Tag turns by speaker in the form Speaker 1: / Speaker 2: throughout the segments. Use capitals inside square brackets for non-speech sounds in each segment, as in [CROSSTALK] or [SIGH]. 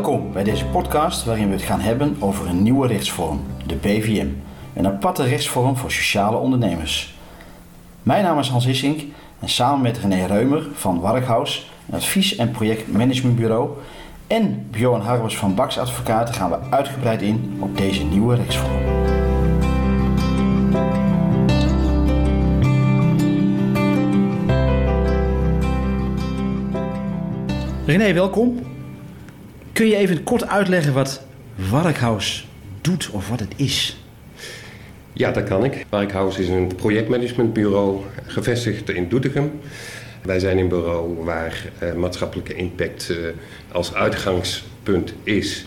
Speaker 1: Welkom bij deze podcast waarin we het gaan hebben over een nieuwe rechtsvorm, de BVM. Een aparte rechtsvorm voor sociale ondernemers. Mijn naam is Hans Hissink en samen met René Reumer van Warkhaus, advies- en projectmanagementbureau, en Bjorn Harbers van Bax Advocaten gaan we uitgebreid in op deze nieuwe rechtsvorm. René, welkom. Kun je even kort uitleggen wat Warkhaus doet of wat het is?
Speaker 2: Ja, dat kan ik. Warkhaus is een projectmanagementbureau gevestigd in Doetinchem. Wij zijn een bureau waar eh, maatschappelijke impact eh, als uitgangspunt is.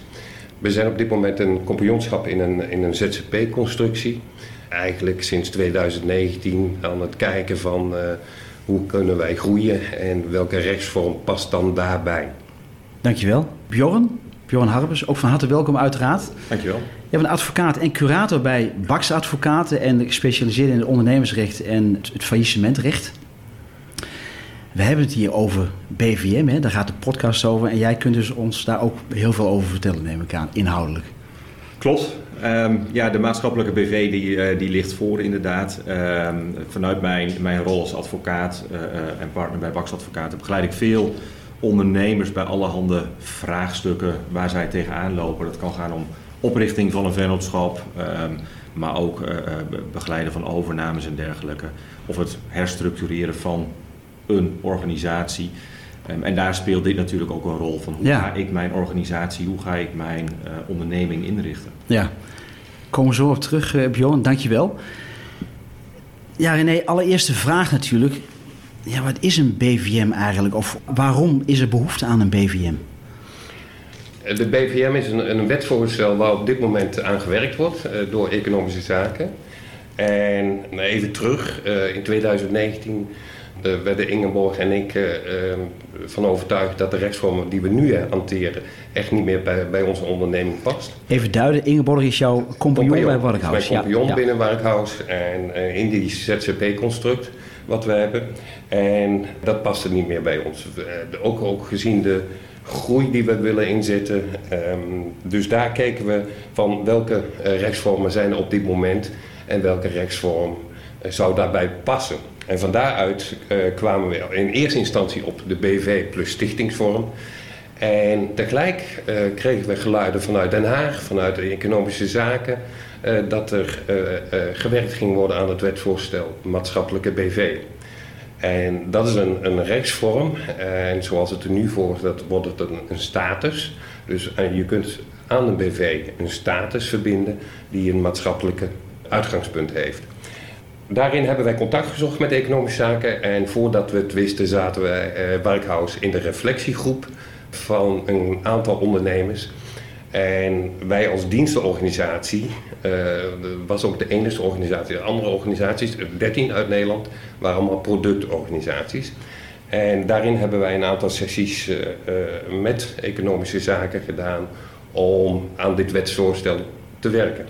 Speaker 2: We zijn op dit moment een compagnonschap in een, in een ZZP-constructie. Eigenlijk sinds 2019 aan het kijken van uh, hoe kunnen wij groeien en welke rechtsvorm past dan daarbij.
Speaker 1: Dankjewel. Bjorn, Bjorn Harbers, ook van harte welkom uiteraard.
Speaker 3: Dankjewel.
Speaker 1: Je bent advocaat en curator bij Bax Advocaten en gespecialiseerd in het ondernemersrecht en het faillissementrecht. We hebben het hier over BVM, hè? daar gaat de podcast over. En jij kunt dus ons daar ook heel veel over vertellen, neem ik aan, inhoudelijk.
Speaker 3: Klopt. Um, ja, de maatschappelijke BV die, uh, die ligt voor inderdaad. Um, vanuit mijn, mijn rol als advocaat uh, en partner bij Bax Advocaten begeleid ik veel ondernemers bij allerhande vraagstukken waar zij tegenaan lopen. Dat kan gaan om oprichting van een vennootschap, um, maar ook uh, begeleiden van overnames en dergelijke. Of het herstructureren van een organisatie. Um, en daar speelt dit natuurlijk ook een rol van hoe ja. ga ik mijn organisatie, hoe ga ik mijn uh, onderneming inrichten.
Speaker 1: Ja, komen we zo op terug, Bjorn, dankjewel. Ja René, allereerste vraag natuurlijk. Ja, wat is een BVM eigenlijk? Of waarom is er behoefte aan een BVM?
Speaker 2: De BVM is een, een wetsvoorstel waar op dit moment aan gewerkt wordt uh, door economische zaken. En even terug, uh, in 2019 uh, werden Ingeborg en ik van overtuigd dat de rechtsvorm die we nu hanteren echt niet meer bij, bij onze onderneming past.
Speaker 1: Even duiden, Ingeborg is jouw compagnon, compagnon bij Warkhaus.
Speaker 2: Mijn compagnon ja, binnen Warkhaus en in die ZZP-construct wat we hebben. En dat paste niet meer bij ons. Ook, ook gezien de groei die we willen inzetten. Um, dus daar keken we van welke uh, rechtsvormen zijn er op dit moment en welke rechtsvorm uh, zou daarbij passen. En van daaruit uh, kwamen we in eerste instantie op de BV plus stichtingsvorm. En tegelijk kregen we geluiden vanuit Den Haag, vanuit de economische zaken, dat er gewerkt ging worden aan het wetsvoorstel maatschappelijke BV. En dat is een, een rechtsvorm. En zoals het er nu voor dat wordt het een, status. Dus je kunt aan een BV een status verbinden die een maatschappelijke uitgangspunt heeft. Daarin hebben wij contact gezocht met economische zaken. En voordat we het wisten zaten wij eh, Barkhaus in de reflectiegroep van een aantal ondernemers. En wij als dienstenorganisatie, uh, was ook de enige organisatie, de andere organisaties, 13 uit Nederland, waren allemaal productorganisaties. En daarin hebben wij een aantal sessies uh, uh, met economische zaken gedaan om aan dit wetsvoorstel te werken.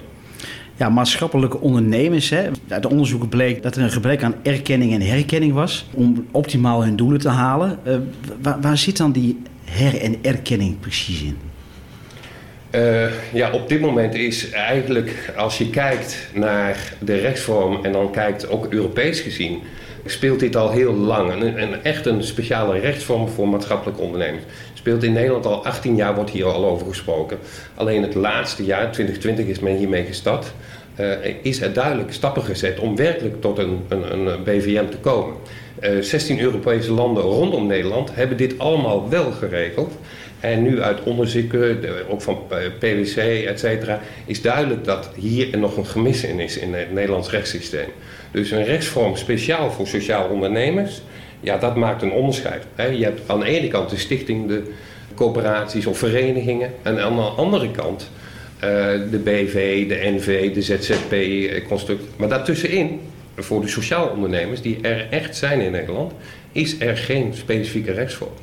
Speaker 1: Ja, maatschappelijke ondernemers. Hè. Uit onderzoeken bleek dat er een gebrek aan erkenning en herkenning was om optimaal hun doelen te halen. Waar, waar zit dan die her- en erkenning precies in?
Speaker 2: Uh, ja, op dit moment is eigenlijk, als je kijkt naar de rechtsvorm en dan kijkt ook Europees gezien, speelt dit al heel lang. Een echt een speciale rechtsvorm voor maatschappelijke ondernemers. Speelt in Nederland al 18 jaar, wordt hier al over gesproken. Alleen het laatste jaar, 2020, is men hiermee gestart. Uh, is er duidelijk stappen gezet om werkelijk tot een, een, een BVM te komen. Uh, 16 Europese landen rondom Nederland hebben dit allemaal wel geregeld. En nu uit onderzoeken, ook van PwC, et cetera, is duidelijk dat hier nog een gemis in is in het Nederlands rechtssysteem. Dus een rechtsvorm speciaal voor sociaal ondernemers, ja, dat maakt een onderscheid. Je hebt aan de ene kant de stichting, de coöperaties of verenigingen, en aan de andere kant de BV, de NV, de ZZP-construct. Maar daartussenin, voor de sociaal ondernemers die er echt zijn in Nederland, is er geen specifieke rechtsvorm.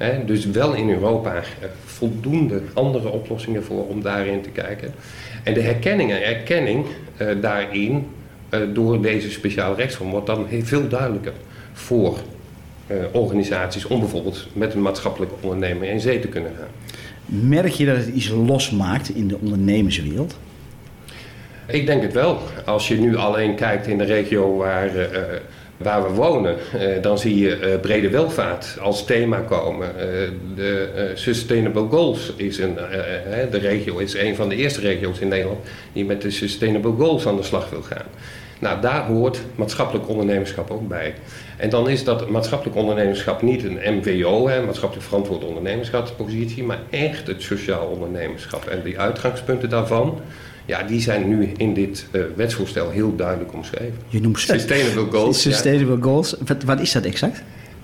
Speaker 2: He, dus wel in Europa voldoende andere oplossingen voor om daarin te kijken. En de herkenning en erkenning uh, daarin uh, door deze speciale rechtsvorm wordt dan heel veel duidelijker voor organisaties om bijvoorbeeld met een maatschappelijke ondernemer in zee te kunnen gaan.
Speaker 1: Merk je dat het iets losmaakt in de ondernemerswereld?
Speaker 2: Ik denk het wel. Als je nu alleen kijkt in de regio waar, uh, waar we wonen, uh, dan zie je uh, brede welvaart als thema komen. de Sustainable Goals is een, de regio is een van de eerste regio's in Nederland die met de Sustainable Goals aan de slag wil gaan. Nou, daar hoort maatschappelijk ondernemerschap ook bij. En dan is dat maatschappelijk ondernemerschap niet een MVO, hè, maatschappelijk verantwoord ondernemerschapspositie, maar echt het sociaal ondernemerschap. En die uitgangspunten daarvan, ja, die zijn nu in dit uh, wetsvoorstel heel duidelijk omschreven.
Speaker 1: Je noemt
Speaker 2: Sustainable Goals. [LAUGHS]
Speaker 1: Sustainable ja. Goals. Wat, wat, is dat exact?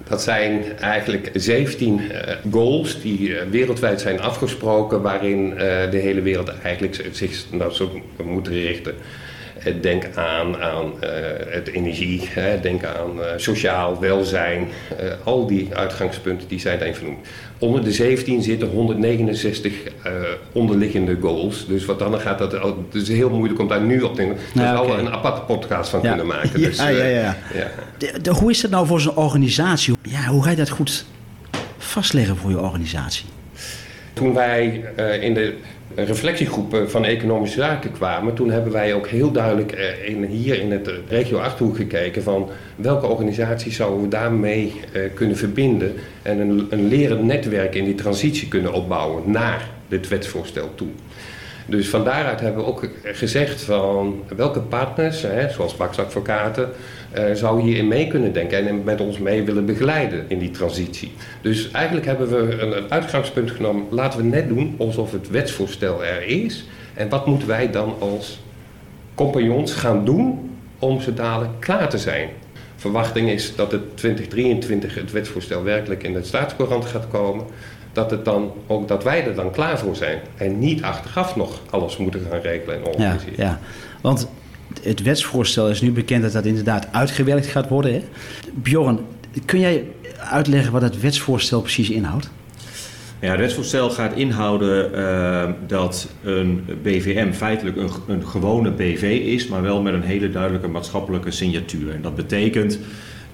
Speaker 2: Dat zijn eigenlijk 17 uh, goals die uh, wereldwijd zijn afgesproken, waarin de hele wereld eigenlijk zich nou, zo moet richten. Denk aan, aan het energie, hè, denk aan sociaal welzijn. Al die uitgangspunten die zijn daarin vernoemd. Onder de 17 zitten 169 onderliggende goals. Dus wat dan gaat dat, het is heel moeilijk om daar nu op te denken. Daar ja, okay. een aparte podcast van
Speaker 1: ja.
Speaker 2: kunnen maken. [LAUGHS]
Speaker 1: Ja,
Speaker 2: dus,
Speaker 1: ja, ja. ja. De, de, hoe is dat nou voor zo'n organisatie? Ja, hoe ga je dat goed vastleggen voor je organisatie?
Speaker 2: Toen wij in de reflectiegroepen van economische zaken kwamen, toen hebben wij ook heel duidelijk in, hier in het regio Achterhoek gekeken van welke organisaties zouden we daarmee uh, kunnen verbinden en een, een lerend netwerk in die transitie kunnen opbouwen naar dit wetsvoorstel toe. Dus van daaruit hebben we ook gezegd van welke partners, hè, zoals Bax Advocaten, uh, zou hierin mee kunnen denken en met ons mee willen begeleiden in die transitie. Dus eigenlijk hebben we een, een uitgangspunt genomen, laten we net doen alsof het wetsvoorstel er is. En wat moeten wij dan als compagnons gaan doen om ze dadelijk klaar te zijn? Verwachting is dat het 2023 het wetsvoorstel werkelijk in de staatscourant gaat komen dat, het dan, ook, dat wij er dan klaar voor zijn. En niet achteraf nog alles moeten gaan regelen en organiseren.
Speaker 1: Ja, ja. want het wetsvoorstel is nu bekend dat dat inderdaad uitgewerkt gaat worden. Hè? Bjorn, kun jij uitleggen wat het wetsvoorstel precies inhoudt?
Speaker 3: Ja, het wetsvoorstel gaat inhouden uh, dat een BVM feitelijk een, een gewone BV is, maar wel met een hele duidelijke maatschappelijke signatuur. En dat betekent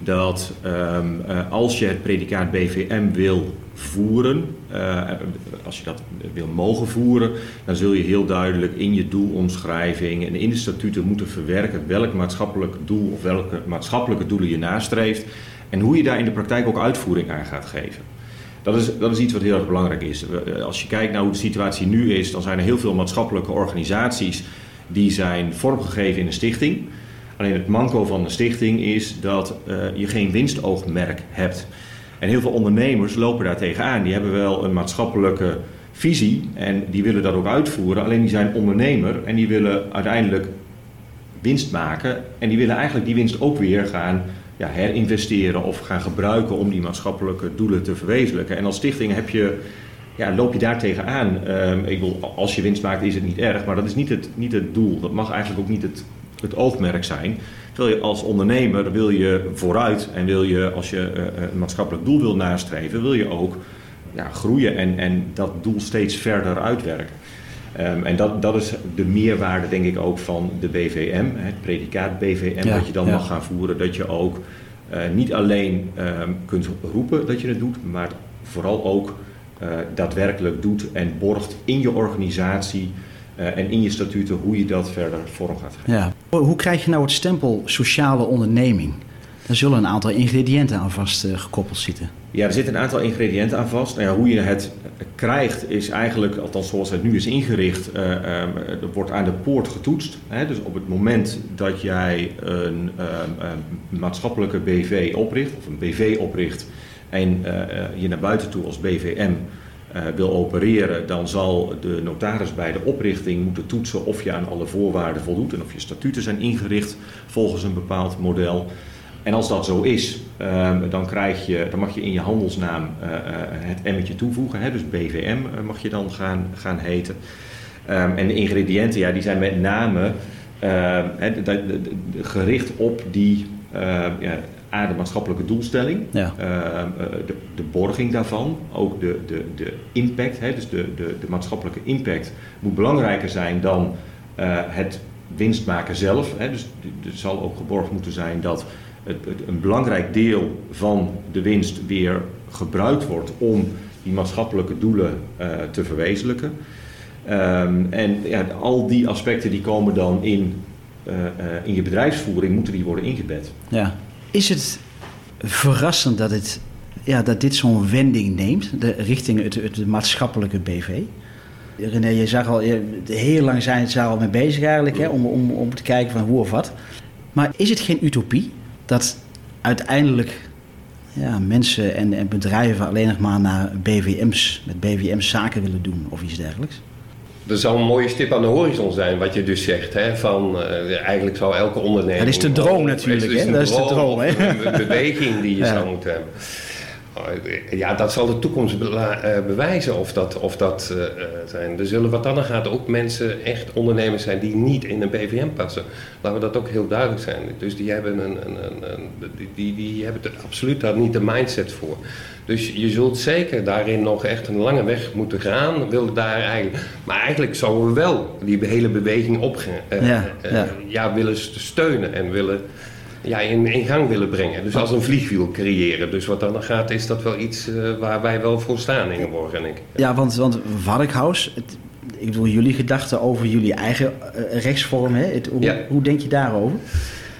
Speaker 3: dat um, uh, als je het predicaat BVM wil voeren, uh, als je dat wil mogen voeren, dan zul je heel duidelijk in je doelomschrijving en in de statuten moeten verwerken welk maatschappelijk doel of welke maatschappelijke doelen je nastreeft en hoe je daar in de praktijk ook uitvoering aan gaat geven. Dat is, dat is iets wat heel erg belangrijk is. Als je kijkt naar hoe de situatie nu is, dan zijn er heel veel maatschappelijke organisaties die zijn vormgegeven in een stichting. Alleen het manco van een stichting is dat uh, je geen winstoogmerk hebt. En heel veel ondernemers lopen daar tegenaan. Die hebben wel een maatschappelijke visie en die willen dat ook uitvoeren. Alleen die zijn ondernemer en die willen uiteindelijk winst maken. En die willen eigenlijk die winst ook weer gaan ja, herinvesteren of gaan gebruiken om die maatschappelijke doelen te verwezenlijken. En als stichting heb je, ja, loop je daar tegenaan. Um, ik wil, als je winst maakt is het niet erg, maar dat is niet het, niet het doel. Dat mag eigenlijk ook niet het, het oogmerk zijn. Wil je als ondernemer wil je vooruit en wil je, als je uh, een maatschappelijk doel wil nastreven, wil je ook ja, groeien en, en dat doel steeds verder uitwerken. Um, en dat, dat is de meerwaarde, denk ik, ook van de BVM, het predicaat BVM, ja, dat je dan ja. mag gaan voeren. Dat je ook uh, niet alleen um, kunt roepen dat je het doet, maar vooral ook uh, daadwerkelijk doet en borgt in je organisatie uh, en in je statuten hoe je dat verder vorm gaat geven.
Speaker 1: Ja. Hoe krijg je nou het stempel sociale onderneming? Daar zullen een aantal ingrediënten aan vast uh, gekoppeld zitten.
Speaker 3: Ja, er zitten een aantal ingrediënten aan vast. Nou ja, hoe je het krijgt is eigenlijk, althans zoals het nu is ingericht, uh, um, er wordt aan de poort getoetst. Hè? Dus op het moment dat jij een, um, um, maatschappelijke BV opricht, of een BV opricht, en uh, je naar buiten toe als BVM wil opereren, dan zal de notaris bij de oprichting moeten toetsen of je aan alle voorwaarden voldoet en of je statuten zijn ingericht volgens een bepaald model. En als dat zo is, um, dan, krijg je, dan mag je in je handelsnaam uh, uh, het emmetje toevoegen. Hè? Dus BVM mag je dan gaan, gaan heten. Um, en de ingrediënten ja, die zijn met name de, gericht op die A, de maatschappelijke doelstelling,
Speaker 1: ja.
Speaker 3: de, de, borging daarvan, ook de, de, de impact. Hè? Dus de, de, de maatschappelijke impact moet belangrijker zijn dan het winst maken zelf. Hè? Dus er zal ook geborgd moeten zijn dat het, het, een belangrijk deel van de winst weer gebruikt wordt om die maatschappelijke doelen te verwezenlijken. Ehm, en ja, al die aspecten die komen dan in, in je bedrijfsvoering, moeten die worden ingebed.
Speaker 1: Ja. Is het verrassend dat, het, ja, dat dit zo'n wending neemt de, richting het, het maatschappelijke BV? René, je zag al, heel lang zijn ze daar al mee bezig eigenlijk, hè, om, om, om te kijken van hoe of wat. Maar is het geen utopie dat uiteindelijk ja, mensen en, en bedrijven alleen nog maar naar BVM's, met BVM's zaken willen doen of iets dergelijks?
Speaker 2: Dat zou een mooie stip aan de horizon zijn, wat je dus zegt. Hè? Van, uh, eigenlijk zou elke onderneming...
Speaker 1: Dat is de droom natuurlijk, hè? Dat is de droom, hè?
Speaker 2: Een beweging die je zou moeten hebben. Ja, dat zal de toekomst eh, bewijzen of dat, of dat uh, zijn. Er zullen wat dan gaat ook mensen, echt ondernemers zijn die niet in een BVM passen. Laten we dat ook heel duidelijk zijn. Dus die hebben, een, een, een, die, die hebben er absoluut daar niet de mindset voor. Dus je zult zeker daarin nog echt een lange weg moeten gaan. Wil daar eigenlijk, maar eigenlijk zouden we wel die hele beweging op, uh, ja, ja. ja, willen steunen en willen ja, in, in gang willen brengen. Dus als een vliegwiel creëren. Dus wat dan gaat, is dat wel iets uh, waar wij wel voor staan in en ik.
Speaker 1: Ja, want, want Varkhaus, ik bedoel, jullie gedachten over jullie eigen rechtsvorm, hè? Het, hoe, hoe denk je daarover?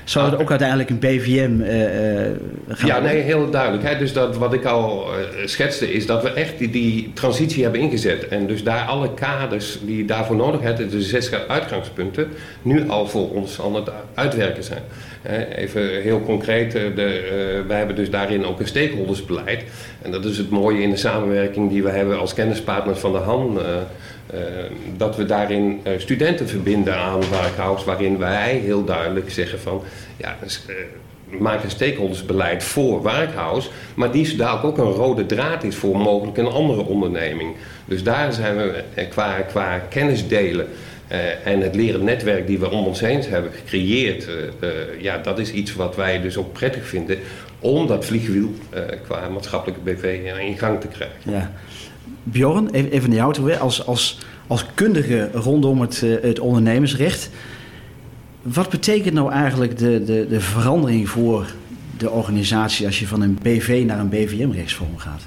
Speaker 1: Zou het ook uiteindelijk een BVM uh, uh, gaan
Speaker 2: Ja, nee, heel duidelijk. Hè? Dus dat, wat ik al uh, schetste is dat we echt die, die, transitie hebben ingezet. En dus daar alle kaders die daarvoor nodig hebben, de zes uitgangspunten, nu al voor ons aan het uitwerken zijn. Even heel concreet, de, wij hebben dus daarin ook een stakeholdersbeleid. En dat is het mooie in de samenwerking die we hebben als kennispartners van de HAN. Dat we daarin studenten verbinden aan Warkhaus, waarin wij heel duidelijk zeggen van ja, uh, maak een stakeholdersbeleid voor Warkhaus, maar die daar ook een rode draad is voor mogelijk een andere onderneming. Dus daar zijn we qua, qua kennisdelen uh, en het leren netwerk die we om ons heen hebben gecreëerd, ja, dat is iets wat wij dus ook prettig vinden om dat vliegwiel qua maatschappelijke BV in gang te krijgen.
Speaker 1: Ja. Bjorn, even naar jou toe, als, als, als kundige rondom het, het ondernemersrecht. Wat betekent nou eigenlijk de, de, de verandering voor de organisatie als je van een BV naar een BVM-rechtsvorm gaat?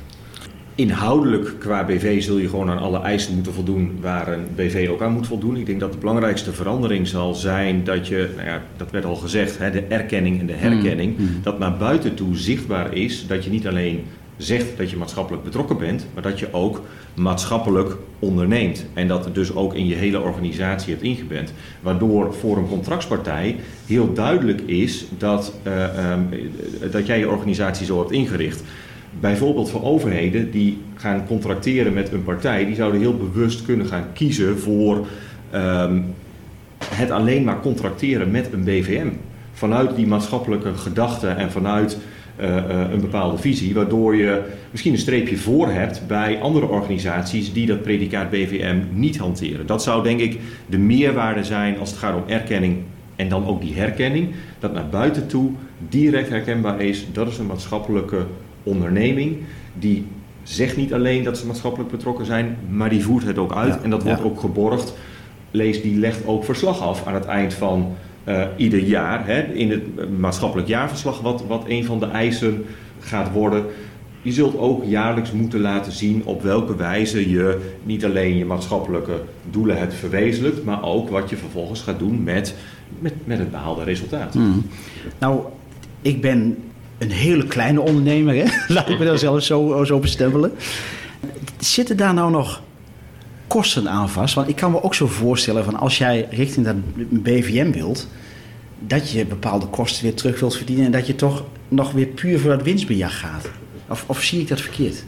Speaker 3: Inhoudelijk qua BV zul je gewoon aan alle eisen moeten voldoen waar een BV ook aan moet voldoen. Ik denk dat de belangrijkste verandering zal zijn dat je, nou ja, dat werd al gezegd, hè, de erkenning en de herkenning, mm, mm. dat naar buiten toe zichtbaar is dat je niet alleen zegt dat je maatschappelijk betrokken bent, maar dat je ook maatschappelijk onderneemt. En dat dus ook in je hele organisatie hebt ingebend. Waardoor voor een contractspartij heel duidelijk is dat, uh, um, dat jij je organisatie zo hebt ingericht. Bijvoorbeeld voor overheden die gaan contracteren met een partij, die zouden heel bewust kunnen gaan kiezen voor um, het alleen maar contracteren met een BVM. Vanuit die maatschappelijke gedachte en vanuit een bepaalde visie, waardoor je misschien een streepje voor hebt bij andere organisaties die dat predicaat BVM niet hanteren. Dat zou denk ik de meerwaarde zijn als het gaat om erkenning en dan ook die herkenning, dat naar buiten toe direct herkenbaar is, dat is een maatschappelijke onderneming die zegt niet alleen dat ze maatschappelijk betrokken zijn, maar die voert het ook uit en dat wordt ook geborgd. Lees, die legt ook verslag af aan het eind van ieder jaar hè, in het maatschappelijk jaarverslag, wat, wat een van de eisen gaat worden. Je zult ook jaarlijks moeten laten zien op welke wijze je niet alleen je maatschappelijke doelen hebt verwezenlijkt, maar ook wat je vervolgens gaat doen met, met, met het behaalde resultaat.
Speaker 1: Hmm. Nou, ik ben een hele kleine ondernemer, hè? [LAUGHS] laat ik me daar zelf zo, zo bestempelen. Zitten daar nou nog kosten aan vast? Want ik kan me ook zo voorstellen van als jij richting dat BVM wilt, dat je bepaalde kosten weer terug wilt verdienen en dat je toch nog weer puur voor dat winstbejag gaat. Of, of zie ik dat verkeerd?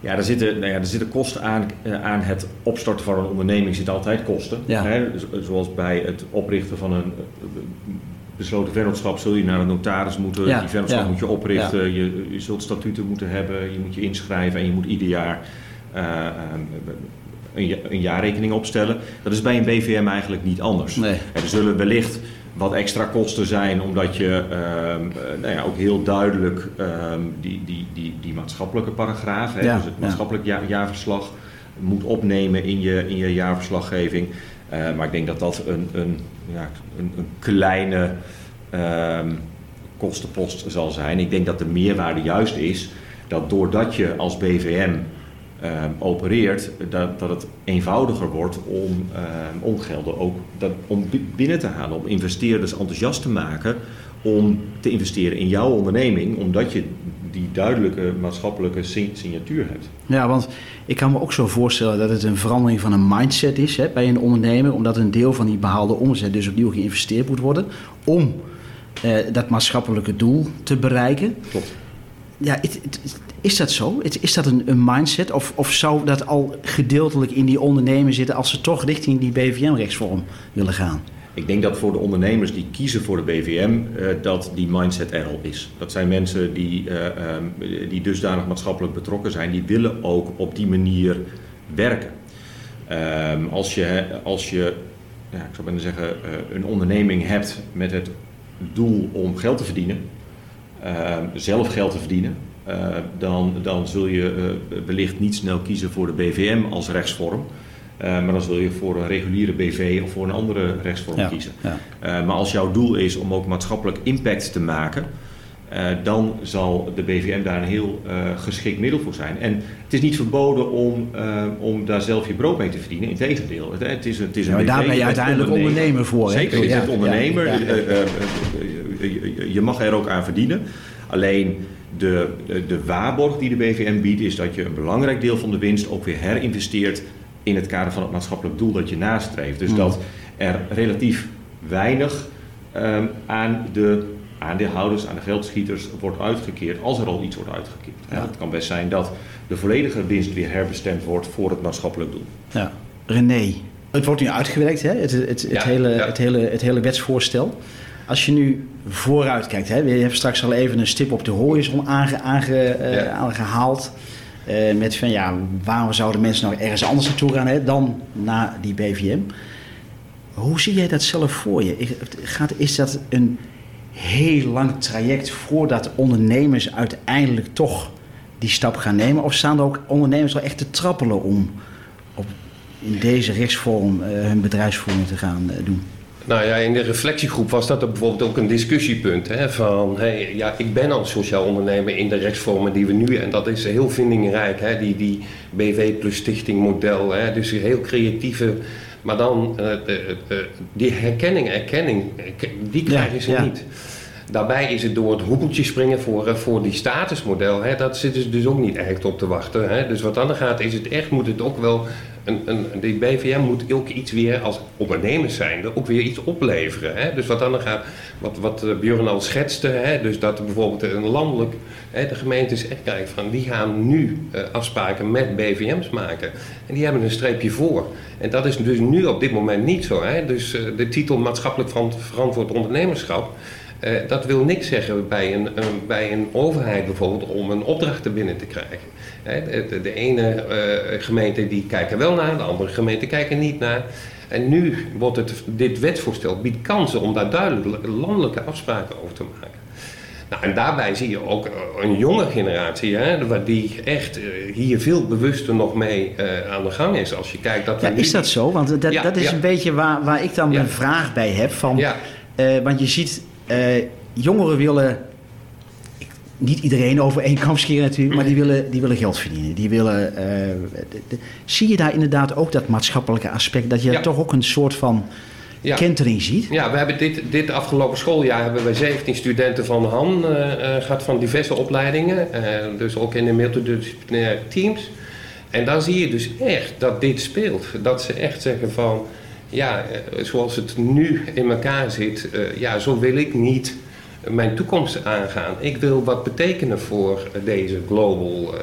Speaker 3: Ja, er zitten, nou ja, er zitten kosten aan, eh, aan het opstarten van een onderneming, zitten altijd kosten. Ja. Hè? Zoals bij het oprichten van een eh, besloten vennootschap zul je naar een notaris moeten. Ja. Die vennootschap moet je oprichten, je, je zult statuten moeten hebben, je moet je inschrijven en je moet ieder jaar uh, een, een jaarrekening opstellen. Dat is bij een BVM eigenlijk niet anders. Nee. Er zullen wellicht wat extra kosten zijn, omdat je ehm, nou ja, ook heel duidelijk ehm, die, die, die, die maatschappelijke paragraaf, hè, dus het maatschappelijk jaarverslag, moet opnemen in je, in je jaarverslaggeving. Uh, maar ik denk dat dat een, een, ja, een, een kleine ehm, kostenpost zal zijn. Ik denk dat de meerwaarde juist is dat doordat je als BVM ehm, opereert, dat, dat het eenvoudiger wordt om, ehm, om gelden ook dat, om binnen te halen, om investeerders enthousiast te maken om te investeren in jouw onderneming, omdat je die duidelijke maatschappelijke signatuur hebt.
Speaker 1: Ja, want ik kan me ook zo voorstellen dat het een verandering van een mindset is hè, bij een ondernemer, omdat een deel van die behaalde omzet dus opnieuw geïnvesteerd moet worden om eh, dat maatschappelijke doel te bereiken.
Speaker 3: Klopt.
Speaker 1: Ja, is dat zo? Is dat een, een mindset? Of, of zou dat al gedeeltelijk in die ondernemer zitten als ze toch richting die BVM-rechtsvorm willen gaan?
Speaker 3: Ik denk dat voor de ondernemers die kiezen voor de BVM, eh, dat die mindset er al is. Dat zijn mensen die, uh, um, die dusdanig maatschappelijk betrokken zijn, die willen ook op die manier werken. Um, als je, als je ja, ik zou bijna zeggen, uh, een onderneming hebt met het doel om geld te verdienen, ehm, zelf geld te verdienen, dan, dan zul je wellicht niet snel kiezen voor de BVM als rechtsvorm. Uh, maar dan zul je voor een reguliere BV of voor een andere rechtsvorm kiezen. Ja. Uh, maar als jouw doel is om ook maatschappelijk impact te maken, uh, dan zal de BVM daar een heel geschikt middel voor zijn. En het is niet verboden om, om daar zelf je brood mee te verdienen. Integendeel, het, het is, het is een ja,
Speaker 1: maar daar ben je uiteindelijk ondernemer, ondernemer voor.
Speaker 3: Zeker, je bent ondernemer. Je mag er ook aan verdienen. Alleen de, de, de waarborg die de BVM biedt, is dat je een belangrijk deel van de winst ook weer herinvesteert in het kader van het maatschappelijk doel dat je nastreeft. Dus hmm. dat er relatief weinig um, aan de aandeelhouders, aan de geldschieters wordt uitgekeerd, als er al iets wordt uitgekeerd. Ja. Het kan best zijn dat de volledige winst weer herbestemd wordt voor het maatschappelijk doel.
Speaker 1: Ja. René, het wordt nu uitgewerkt, hè? Het, het, het, hele, het, hele, het hele wetsvoorstel. Als je nu vooruit kijkt, hè? je hebt straks al even een stip op de horizon aange, aange, uh, aangehaald. Uh, met van ja, waarom zouden mensen nou ergens anders naartoe gaan hè, dan naar die BVM? Hoe zie jij dat zelf voor je? Gaat, is dat een heel lang traject voordat ondernemers uiteindelijk toch die stap gaan nemen? Of staan er ook ondernemers wel echt te trappelen om op, in deze rechtsvorm uh, hun bedrijfsvoering te gaan uh, doen?
Speaker 2: Nou ja, in de reflectiegroep was dat bijvoorbeeld ook een discussiepunt. Hè, van, hey, ja, ik ben al sociaal ondernemer in de rechtsvormen die we nu... en dat is heel vindingrijk, hè, die, die BV plus stichting model. Hè, dus heel creatieve... Maar dan, uh, die herkenning, erkenning, die krijgen ze niet. Daarbij is het door het hoepeltje springen voor, eh, voor die statusmodel. Hè, dat zitten ze dus ook niet echt op te wachten. Hè. Dus wat dan gaat, is het echt, moet het ook wel een, een, die BVM moet ook iets weer als ondernemers zijnde ook weer iets opleveren. Hè? Dus wat dan gaat, wat, wat eh, Björn al schetste, hè? dus dat bijvoorbeeld een landelijk, hè, de gemeentes echt kijken van die gaan nu uh, afspraken met BVM's maken. En die hebben een streepje voor. En dat is dus nu op dit moment niet zo. Hè? Dus de titel maatschappelijk verantwoord ondernemerschap. Uh, dat wil niks zeggen bij een, een, bij een overheid bijvoorbeeld om een opdracht er binnen te krijgen. De, de, ene uh, gemeente die kijken wel naar, de andere gemeente kijken niet naar. En nu wordt het, dit wetsvoorstel biedt kansen om daar duidelijk landelijke afspraken over te maken. Nou, en daarbij zie je ook een jonge generatie, hè, die echt eh, hier veel bewuster nog mee uh, aan de gang is. Als je kijkt dat
Speaker 1: ja, is dat zo? Want dat, ja, dat is ja. een beetje waar, waar ik dan een vraag bij heb. Van, uh, want je ziet, jongeren willen niet iedereen over één kam scheren natuurlijk, maar die willen, die willen geld verdienen. Die willen, uh, de, zie je daar inderdaad ook dat maatschappelijke aspect, dat je toch ook een soort van ja. kentering ziet?
Speaker 2: Ja, we hebben dit, dit afgelopen schooljaar hebben we 17 studenten van Han uh, gehad van diverse opleidingen, dus ook in de multidisciplinaire teams. En dan zie je dus echt dat dit speelt. Dat ze echt zeggen van, ja, zoals het nu in elkaar zit, ja, zo wil ik niet mijn toekomst aangaan. Ik wil wat betekenen voor deze global uh,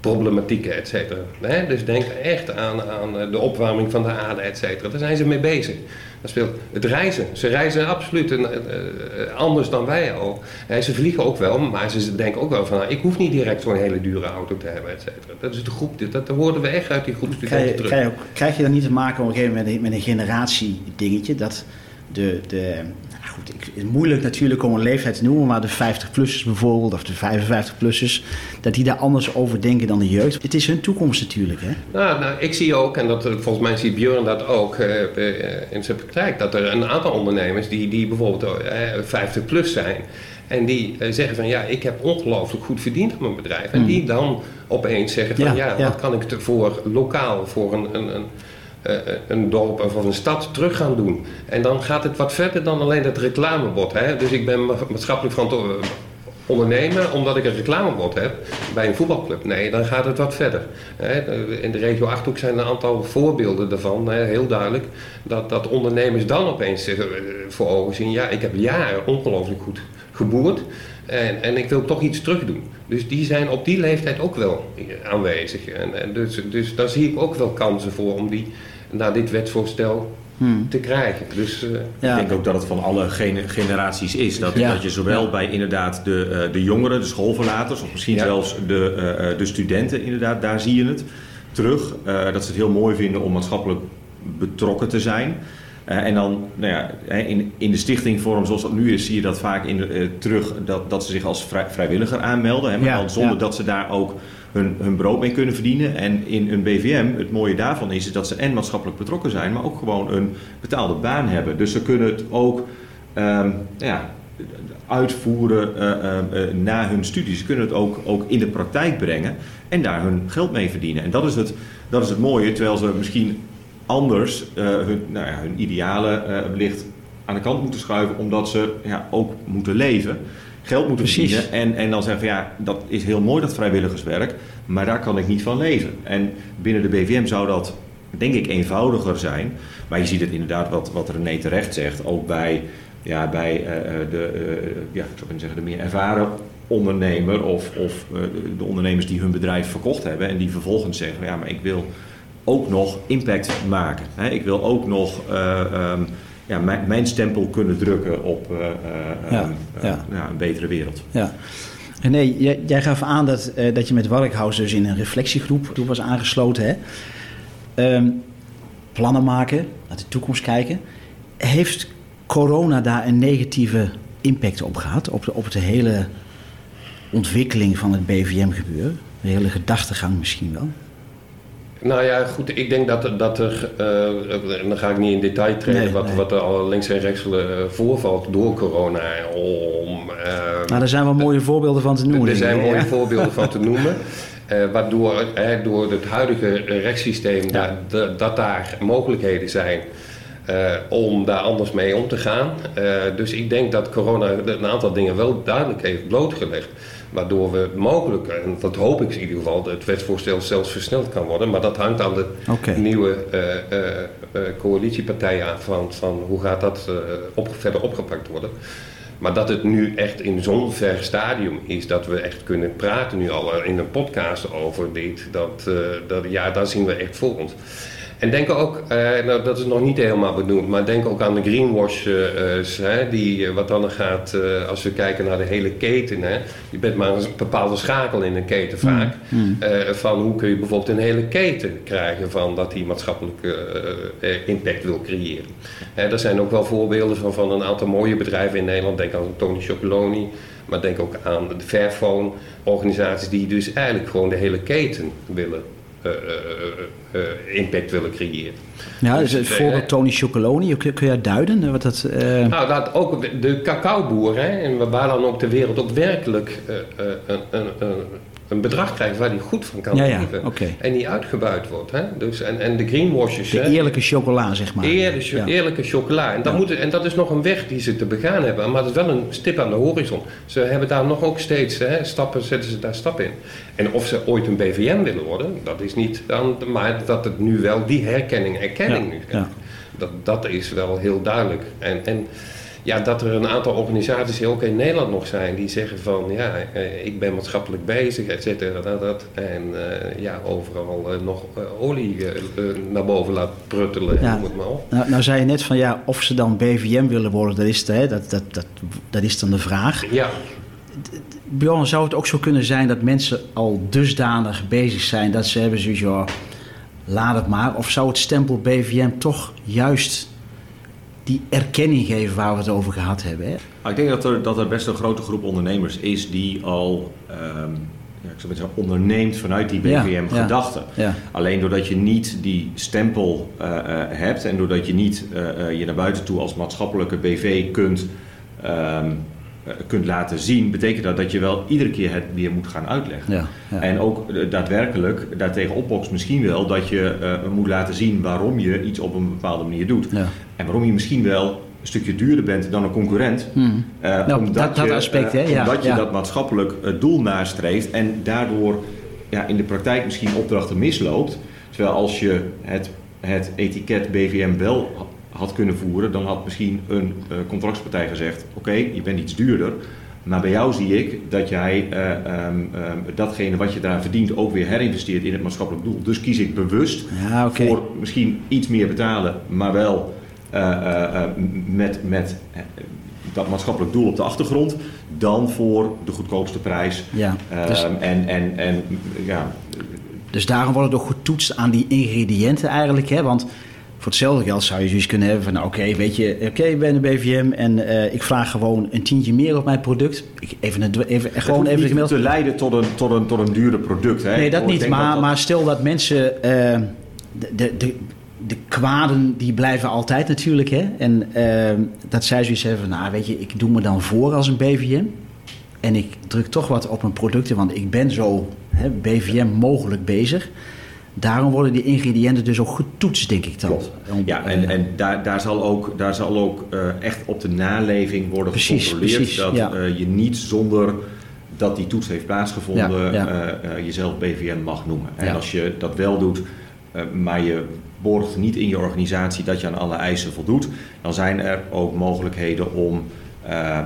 Speaker 2: problematieken, et cetera. Dus denk echt aan, aan de opwarming van de aarde, et cetera. Daar zijn ze mee bezig. Dat speelt het reizen. Ze reizen absoluut een, uh, anders dan wij al. ze vliegen ook wel, maar ze denken ook wel van... Nou, ik hoef niet direct zo'n hele dure auto te hebben, et cetera. Dat is de groep, dat, dat hoorden we echt uit die groep studenten krijg, terug.
Speaker 1: Krijg je, krijg je dan niet te maken op een gegeven moment met een, met een generatiedingetje... dat de, de, goed, ik, het is moeilijk natuurlijk om een leeftijd te noemen, maar de 50-plussers bijvoorbeeld, of de 55-plussers, dat die daar anders over denken dan de jeugd. Het is hun toekomst natuurlijk, hè?
Speaker 2: Nou, nou ik zie ook, en dat, volgens mij ziet Björn dat ook uh, in zijn praktijk, dat er een aantal ondernemers die, die bijvoorbeeld uh, 50 plus zijn, En die eh, zeggen van ja, ik heb ongelooflijk goed verdiend op mijn bedrijf. En
Speaker 1: Mm.
Speaker 2: die dan opeens zeggen van
Speaker 1: Ja,
Speaker 2: ja,
Speaker 1: ja.
Speaker 2: wat kan ik voor lokaal, voor een, een, een, eh, een dorp of een stad terug gaan doen. En dan gaat het wat verder dan alleen het reclamebord. Hè? Dus ik ben ma- maatschappelijk verantwoordelijk ondernemen omdat ik een reclamebord heb bij een voetbalclub. Nee, dan gaat het wat verder. Hè, In de regio Achterhoek zijn er een aantal voorbeelden daarvan, heel duidelijk. Dat, dat ondernemers dan opeens eh, voor ogen zien, ja, ik heb jaren ongelooflijk goed geboerd en, en ik wil toch iets terug doen. Dus die zijn op die leeftijd ook wel aanwezig. En, en dus, dus daar zie ik ook wel kansen voor om die naar dit wetsvoorstel
Speaker 1: Hmm.
Speaker 2: te krijgen. Dus, eh,
Speaker 1: Ja.
Speaker 3: Ik denk ook dat het van alle gene- generaties is. Dat,
Speaker 1: Ja.
Speaker 3: dat je zowel
Speaker 1: Ja.
Speaker 3: bij inderdaad de, eh, de jongeren, de schoolverlaters, of misschien
Speaker 2: Ja.
Speaker 3: zelfs de, eh, eh, de studenten, inderdaad, daar zie je het terug. Eh, dat ze het heel mooi vinden om maatschappelijk betrokken te zijn. Eh, en dan, nou ja, hè, in, in de stichtingvorm zoals dat nu is, zie je dat vaak in terug dat, dat ze zich als vrij- vrijwilliger aanmelden. Hè, maar
Speaker 1: Ja,
Speaker 3: dan zonder
Speaker 1: ja.
Speaker 3: dat ze daar ook hun, hun brood mee kunnen verdienen. En in een BVM, het mooie daarvan is, dat ze en maatschappelijk betrokken zijn, maar ook gewoon een betaalde baan hebben. Dus ze kunnen het ook ehm, ja, uitvoeren eh, eh, eh, na hun studie. Ze kunnen het ook, ook in de praktijk brengen en daar hun geld mee verdienen. En dat is het, dat is het mooie, terwijl ze misschien anders hun, nou ja, hun idealen wellicht aan de kant moeten schuiven, omdat ze ja, ook moeten leven, geld moeten
Speaker 1: Precies.
Speaker 3: verdienen. En, en dan zeggen van ja, dat is heel mooi dat vrijwilligerswerk, maar daar kan ik niet van leven. En binnen de BVM zou dat denk ik eenvoudiger zijn. Maar je ziet het inderdaad wat, wat René terecht zegt, ook bij, ja, bij eh, eh, de, eh, ja, ik zou kunnen zeggen, de meer ervaren ondernemer of, of de ondernemers die hun bedrijf verkocht hebben en die vervolgens zeggen ja, maar ik wil ook nog impact maken. Hè? Ik wil ook nog eh, ehm, ja, mijn, mijn stempel kunnen drukken op eh, eh,
Speaker 1: Ja,
Speaker 3: eh,
Speaker 1: ja.
Speaker 3: ja, een betere wereld.
Speaker 1: Ja. René, jij, jij gaf aan dat, dat je met Warkhaus dus in een reflectiegroep toen was aangesloten. Hè? Ehm, plannen maken, naar de toekomst kijken. Heeft corona daar een negatieve impact op gehad? Op de, op de hele ontwikkeling van het BVM-gebeuren? De hele gedachtegang misschien wel?
Speaker 2: Nou ja, goed. Ik denk dat, er- dat er, eh, en dan ga ik niet in detail treden,
Speaker 1: Nee,
Speaker 2: wat,
Speaker 1: nee.
Speaker 2: wat er al links en rechts eh, voorvalt door corona. Om, eh,
Speaker 1: Nou, daar zijn wel mooie voorbeelden van te noemen.
Speaker 2: er zijn mooie
Speaker 1: ja.
Speaker 2: voorbeelden van te noemen. eh, waardoor door het huidige rechtssysteem dat, dat daar mogelijkheden zijn om daar anders mee om te gaan. Dus ik denk dat corona een aantal dingen wel duidelijk heeft blootgelegd. Waardoor we mogelijk, en dat hoop ik in ieder geval, het wetsvoorstel zelfs versneld kan worden. Maar dat hangt aan de nieuwe eh, coalitiepartijen aan van, van hoe gaat dat op, verder opgepakt worden. Maar dat het nu echt in zo'n ver stadium is dat we echt kunnen praten nu al in een podcast over dit, dat, dat, ja, daar zien we echt voor ons. En denk ook, eh, nou, dat is nog niet helemaal benoemd, maar denk ook aan de greenwashers, hè, die, eh, wat dan gaat, eh, als we kijken naar de hele keten, hè, je bent maar een bepaalde schakel in een keten vaak, eh, van hoe kun je bijvoorbeeld een hele keten krijgen van dat die maatschappelijke eh, eh, impact wil creëren. Hè, er zijn ook wel voorbeelden van, van een aantal mooie bedrijven in Nederland, denk aan Tony Chocoloni, maar denk ook aan de Fairphone, organisaties die dus eigenlijk gewoon de hele keten willen eh, eh, eh, eh, impact willen creëren.
Speaker 1: Ja, dus het
Speaker 2: Dus,
Speaker 1: voorbeeld
Speaker 2: eh,
Speaker 1: Tony Chocoloni, kun, kun jij duiden? Wat dat, eh,
Speaker 2: Nou, dat ook de- de cacaoboer, hè, en waar dan ook de wereld ook werkelijk eh, eh, een, bedrag krijgt waar hij goed van kan
Speaker 1: Ja, ja,
Speaker 2: leven. En niet uitgebuit wordt. Hè? Dus, en, en de greenwashers.
Speaker 1: de
Speaker 2: hè,
Speaker 1: eerlijke chocola, zeg maar.
Speaker 2: Eerlijke,
Speaker 1: Ja.
Speaker 2: eerlijke chocola. En dat, moet, en dat is nog een weg die ze te begaan hebben. Maar het is wel een stip aan de horizon. Ze hebben daar nog ook steeds hè, stappen, zetten ze daar stappen in. En of ze ooit een BVM willen worden, dat is niet dan. Maar dat het nu wel die herkenning, erkenning nu
Speaker 1: ja.
Speaker 2: Dat, dat is wel heel duidelijk. En, en ja, dat er een aantal organisaties die ook in Nederland nog zijn die zeggen van ja, eh, ik ben maatschappelijk bezig, et cetera, dat, dat. En eh, ja, overal eh, nog olie naar boven laat pruttelen,
Speaker 1: Ja.
Speaker 2: noem het maar op.
Speaker 1: Nou, nou zei je net van ja, of ze dan BVM willen worden, dat is, de, hè, dat, dat, dat, dat is dan de vraag.
Speaker 2: Ja,
Speaker 1: Bjorn, zou het ook zo kunnen zijn dat mensen al dusdanig bezig zijn dat ze hebben zoiets ja, laat het maar. Of zou het stempel BVM toch juist die erkenning geven waar we het over gehad hebben? Hè?
Speaker 3: Ik denk dat er, dat er best een grote groep ondernemers is die al ehm, ja, ik zou zeggen, onderneemt vanuit die BVM-gedachte.
Speaker 1: Ja.
Speaker 3: Alleen doordat je niet die stempel eh, eh, hebt en doordat je niet eh, je naar buiten toe als maatschappelijke BV kunt, ehm, eh, kunt laten zien, betekent dat dat je wel iedere keer het weer moet gaan uitleggen.
Speaker 1: Ja, ja.
Speaker 3: En ook eh, daadwerkelijk daartegen opbokst misschien wel dat je eh, moet laten zien waarom je iets op een bepaalde manier doet.
Speaker 1: Ja.
Speaker 3: En waarom je misschien wel een stukje duurder bent dan een concurrent.
Speaker 1: Hmm.
Speaker 3: Eh,
Speaker 1: Nou,
Speaker 3: omdat
Speaker 1: dat- dat
Speaker 3: je,
Speaker 1: aspect,
Speaker 3: eh, omdat je dat maatschappelijk eh, doel nastreeft en daardoor ja, in de praktijk misschien opdrachten misloopt. Terwijl als je het, het etiket BVM wel had kunnen voeren, dan had misschien een eh, contractspartij gezegd: Oké, je bent iets duurder. Maar bij jou zie ik dat jij eh, ehm, ehm, datgene wat je daar verdient ook weer herinvesteert in het maatschappelijk doel. Dus kies ik bewust
Speaker 1: Ja,
Speaker 3: voor misschien iets meer betalen, maar wel eh, met, met dat maatschappelijk doel op de achtergrond, dan voor de goedkoopste prijs.
Speaker 1: Ja,
Speaker 3: Ehm,
Speaker 1: dus-
Speaker 3: en, en, en ja,
Speaker 1: Dus daarom wordt het ook getoetst aan die ingrediënten eigenlijk. Hè? Want voor hetzelfde geld zou je zoiets kunnen hebben van... nou, oké, weet je, oké, ik ben een BVM en eh, ik vraag gewoon een tientje meer op mijn product. Ik, even, een, even,
Speaker 3: het
Speaker 1: gewoon even
Speaker 3: niet te leiden tot een, tot een, tot een duurder product. Hè?
Speaker 1: Nee, dat niet. Maar,
Speaker 3: dat-
Speaker 1: maar stel dat mensen... eh, de, de, de, de kwaden die blijven altijd natuurlijk. Hè? En eh, dat zij zoiets hebben van... nou, weet je, ik doe me dan voor als een BVM... En ik druk toch wat op mijn producten, want ik ben zo hè, BVM mogelijk bezig. Daarom worden die ingrediënten dus ook getoetst, denk ik dan.
Speaker 3: Klopt. Ja, en, en daar, daar zal ook, daar zal ook eh, echt op de naleving worden
Speaker 1: Precies,
Speaker 3: gecontroleerd.
Speaker 1: precies,
Speaker 3: dat
Speaker 1: ja.
Speaker 3: eh, je niet zonder dat die toets heeft plaatsgevonden
Speaker 1: Ja, ja.
Speaker 3: eh, jezelf BVM mag noemen. En als je dat wel doet, maar je borgt niet in je organisatie dat je aan alle eisen voldoet, dan zijn er ook mogelijkheden om,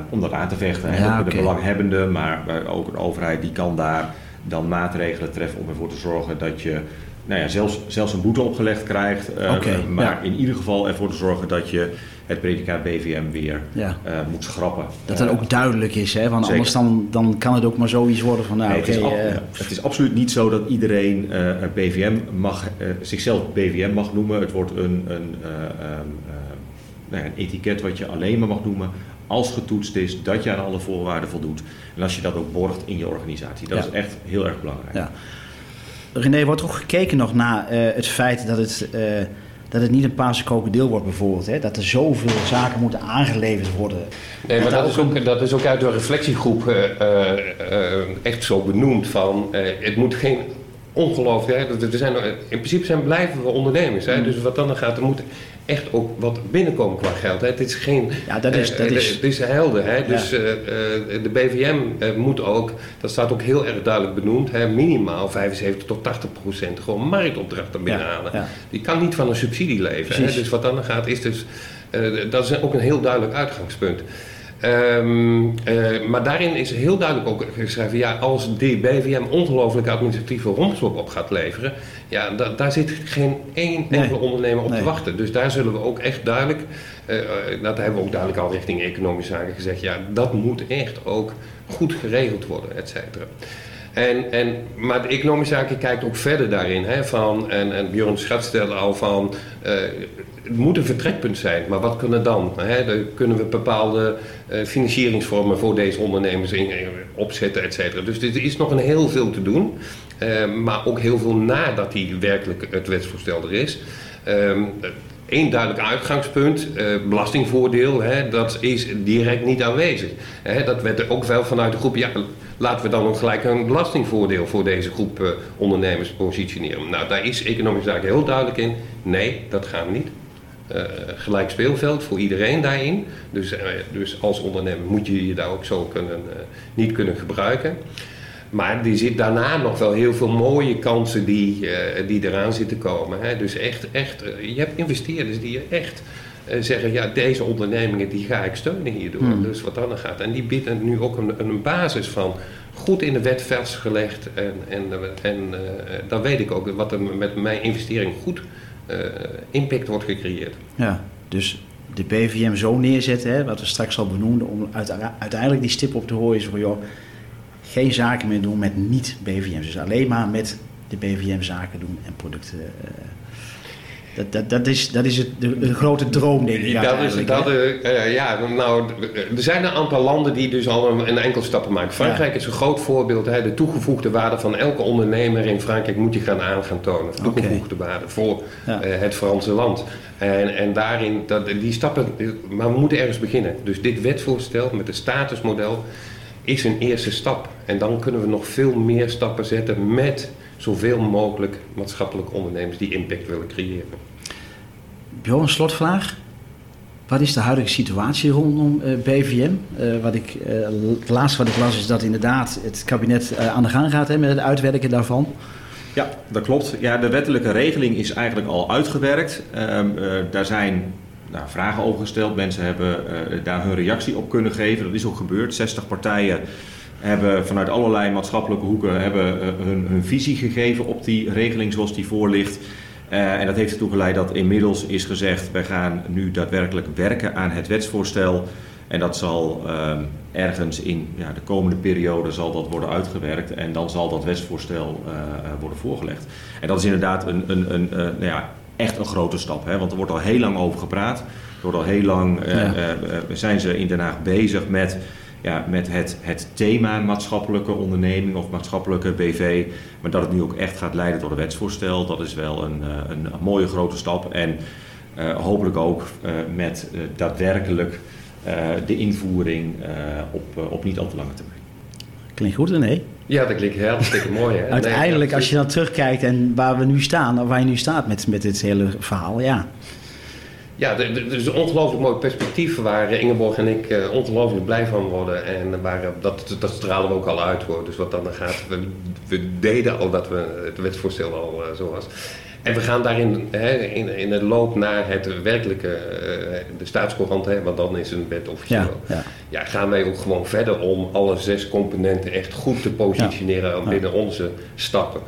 Speaker 3: om dat aan te vechten.
Speaker 1: Ja,
Speaker 3: de, de belanghebbende, maar ook een overheid die kan daar dan maatregelen treffen om ervoor te zorgen dat je nou ja, zelfs, zelfs een boete opgelegd krijgt. eh, maar in ieder geval ervoor te zorgen dat je het predicaat BVM weer
Speaker 1: Ja.
Speaker 3: eh, moet schrappen.
Speaker 1: dat dat
Speaker 3: Eh,
Speaker 1: ook duidelijk is, hè? want
Speaker 3: zeker.
Speaker 1: anders dan, dan kan het ook maar zoiets worden van... nou,
Speaker 3: nee, het, is ab- het is absoluut niet zo dat iedereen BVM mag, zichzelf BVM mag noemen. Het wordt een, een, eh, ehm, eh, nou ja, een etiket wat je alleen maar mag noemen als getoetst is dat je aan alle voorwaarden voldoet. En als je dat ook borgt in je organisatie. Dat
Speaker 1: Ja.
Speaker 3: is echt heel erg belangrijk.
Speaker 1: René, wordt ook gekeken nog naar eh, het feit dat het, eh, dat het niet een paarse krokodil wordt bijvoorbeeld. Hè? Dat er zoveel zaken moeten aangeleverd worden.
Speaker 2: Nee, maar dat is, ook, dat is ook uit de reflectiegroep eh, echt zo benoemd van het moet geen ongelooflijk, hè, dat- we zijn, in principe zijn blijven we ondernemers, hè, dus wat dan gaat, er moet echt ook wat binnenkomen qua geld. Hè. Het is geen,
Speaker 1: Ja, dat is-
Speaker 2: eh,
Speaker 1: dat
Speaker 2: eh,
Speaker 1: is-
Speaker 2: het is helder. Hè. Dus eh, de BVM moet ook, dat staat ook heel erg duidelijk benoemd, hè, minimaal 75 tot 80 procent gewoon marktopdrachten binnenhalen.
Speaker 1: ja.
Speaker 2: Die kan niet van een subsidie leven. Hè. Dus wat dan gaat is dus, dat is ook een heel duidelijk uitgangspunt. Ehm, eh, maar daarin is heel duidelijk ook geschreven, ja, als die BVM ongelooflijke administratieve rompslop op gaat leveren, ja, da- daar zit geen één
Speaker 1: Nee.
Speaker 2: enkele ondernemer op
Speaker 1: Nee.
Speaker 2: te wachten. Dus daar zullen we ook echt duidelijk, eh, eh, dat hebben we ook duidelijk al richting economische zaken gezegd, ja, dat moet echt ook goed geregeld worden, et cetera. En, en, maar de economische zaken kijkt ook verder daarin. Hè, van, en, en Björn Schat stelde al van, eh, het moet een vertrekpunt zijn, maar wat kunnen dan? Hè? Dan kunnen we bepaalde financieringsvormen voor deze ondernemers in, opzetten, et cetera. Dus er is nog een heel veel te doen, maar ook heel veel nadat die werkelijk het wetsvoorstel er is. Ehm, Eén duidelijk uitgangspunt, eh, belastingvoordeel, hè, dat is direct niet aanwezig. Dat werd er ook wel vanuit de groep, ja, laten we dan ook gelijk een belastingvoordeel voor deze groep eh, ondernemers positioneren. Nou, daar is economische zaken heel duidelijk in. Nee, dat gaan niet. Eh, gelijk speelveld voor iedereen daarin. Dus, dus als ondernemer moet je je daar ook zo kunnen, niet kunnen gebruiken. Maar er zit daarna nog wel heel veel mooie kansen die, eh, die eraan zitten komen. Hè. Dus echt, echt eh, je hebt investeerders die je echt eh, zeggen, ja, deze ondernemingen die ga ik steunen hierdoor.
Speaker 1: Hmm.
Speaker 2: Dus wat dan gaat. En die bieden nu ook een, een basis van goed in de wet vastgelegd. En, en, en dan weet ik ook wat er met mijn investering goed impact wordt gecreëerd.
Speaker 1: Ja, dus de BVM zo neerzetten, hè, wat we straks al benoemden, om uite- uiteindelijk die stip op te horen van joh, geen zaken meer doen met niet-BVM's. Dus alleen maar met de BVM zaken doen en producten. eh, Dat, dat, dat, is, dat is het, de, grote droom, denk ik.
Speaker 2: Dat is, dat, uh, ja, nou, er zijn een aantal landen die dus al een, een enkel stappen maken. Frankrijk is een groot voorbeeld. Hè, de toegevoegde waarde van elke ondernemer in Frankrijk moet je gaan aan gaan tonen. Toegevoegde waarde voor ja. uh, het Franse land. En, en daarin, dat, die stappen, maar we moeten ergens beginnen. Dus dit wetsvoorstel met het statusmodel is een eerste stap. En dan kunnen we nog veel meer stappen zetten met zoveel mogelijk maatschappelijke ondernemers die impact willen creëren.
Speaker 1: Bjorn, een slotvraag. Wat is de huidige situatie rondom eh, BVM? Uh, eh, wat ik, uh, het laatste wat ik las is dat inderdaad het kabinet aan de gang gaat hè, met het uitwerken daarvan.
Speaker 3: Ja, dat klopt. Ja, de wettelijke regeling is eigenlijk al uitgewerkt. Ehm, daar zijn nou, vragen over gesteld. Mensen hebben daar hun reactie op kunnen geven. Dat is ook gebeurd. 60 partijen hebben vanuit allerlei maatschappelijke hoeken hebben, hun, hun visie gegeven op die regeling zoals die voor ligt. Uh, en dat heeft ertoe geleid dat inmiddels is gezegd: wij gaan nu daadwerkelijk werken aan het wetsvoorstel. En dat zal ergens in ja, de komende periode zal dat worden uitgewerkt en dan zal dat wetsvoorstel worden voorgelegd. En dat is inderdaad een, een, een, nou ja, echt een grote stap, hè? want er wordt al heel lang over gepraat. Er wordt al heel lang ja. zijn ze in Den Haag bezig met ja, met het, het thema maatschappelijke onderneming of maatschappelijke BV. Maar dat het nu ook echt gaat leiden tot een wetsvoorstel, dat is wel een, eh, een, mooie grote stap. En uh, hopelijk ook uh, met uh, daadwerkelijk de invoering op, op niet al te lange termijn.
Speaker 1: Klinkt goed, René?
Speaker 2: Ja, dat klinkt hartstikke [LAUGHS] mooi. Hè?
Speaker 1: Uiteindelijk, als je dan terugkijkt en waar we nu staan, of waar je nu staat met, met dit hele verhaal, ja.
Speaker 2: Ja, er is een ongelooflijk mooi perspectief waar Ingeborg en ik uh, ongelooflijk blij van worden. En waar, uh, dat, dat stralen we ook al uit hoor. Dus wat dan gaat, we, we deden al dat we het wetsvoorstel al uh, zo was. En we gaan daarin hè, in, in het loop naar het werkelijke, de staatscourant, hè, want dan is een wet officieel. Ja, ja. ja, gaan wij ook gewoon verder om alle zes componenten echt goed te positioneren ja, binnen onze stappen.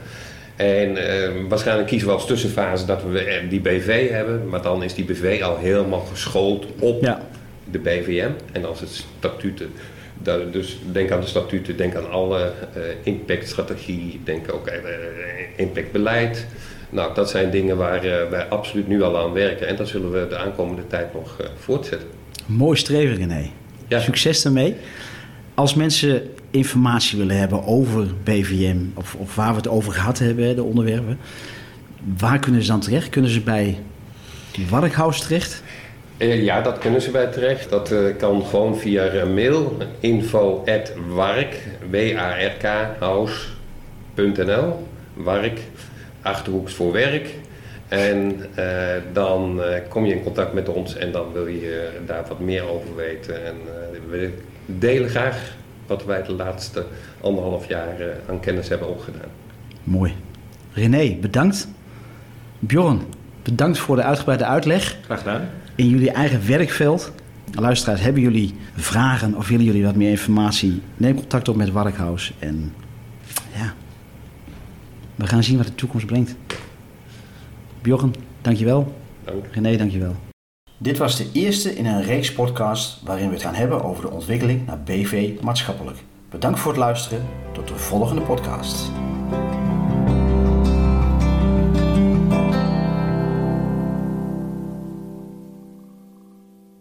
Speaker 2: En uh, waarschijnlijk kiezen we als tussenfase dat we die BV hebben, maar dan is die BV al helemaal geschoold op de BVM. En als het statuten, dus denk aan de statuten, denk aan alle uh, impactstrategie, denk ook aan uh, impactbeleid. Nou, dat zijn dingen waar wij absoluut nu al aan werken en dat zullen we de aankomende tijd nog voortzetten.
Speaker 1: Mooi streven, René. Ja. Succes daarmee. Als mensen informatie willen hebben over BVM of, of waar we het over gehad hebben, de onderwerpen, waar kunnen ze dan terecht? Kunnen ze bij Warkhaus terecht?
Speaker 2: Eh, ja, dat kunnen ze bij terecht. Dat kan gewoon via mail info at wark, W-A-R-K, house.nl. Wark, Achterhoeks voor werk. En uh, dan kom je in contact met ons en dan wil je daar wat meer over weten. En we delen graag wat wij de laatste anderhalf jaar eh, aan kennis hebben opgedaan.
Speaker 1: Mooi. René, bedankt. Bjorn, bedankt voor de uitgebreide uitleg.
Speaker 3: Graag gedaan.
Speaker 1: In jullie eigen werkveld. Luisteraars, hebben jullie vragen of willen jullie wat meer informatie? Neem contact op met Warkhaus. En we gaan zien wat de toekomst brengt. Bjorn, dankjewel.
Speaker 2: Dank.
Speaker 1: René, dankjewel. Dit was de eerste in een reeks podcast waarin we het gaan hebben over de ontwikkeling naar BV maatschappelijk. Bedankt voor het luisteren. Tot de volgende podcast.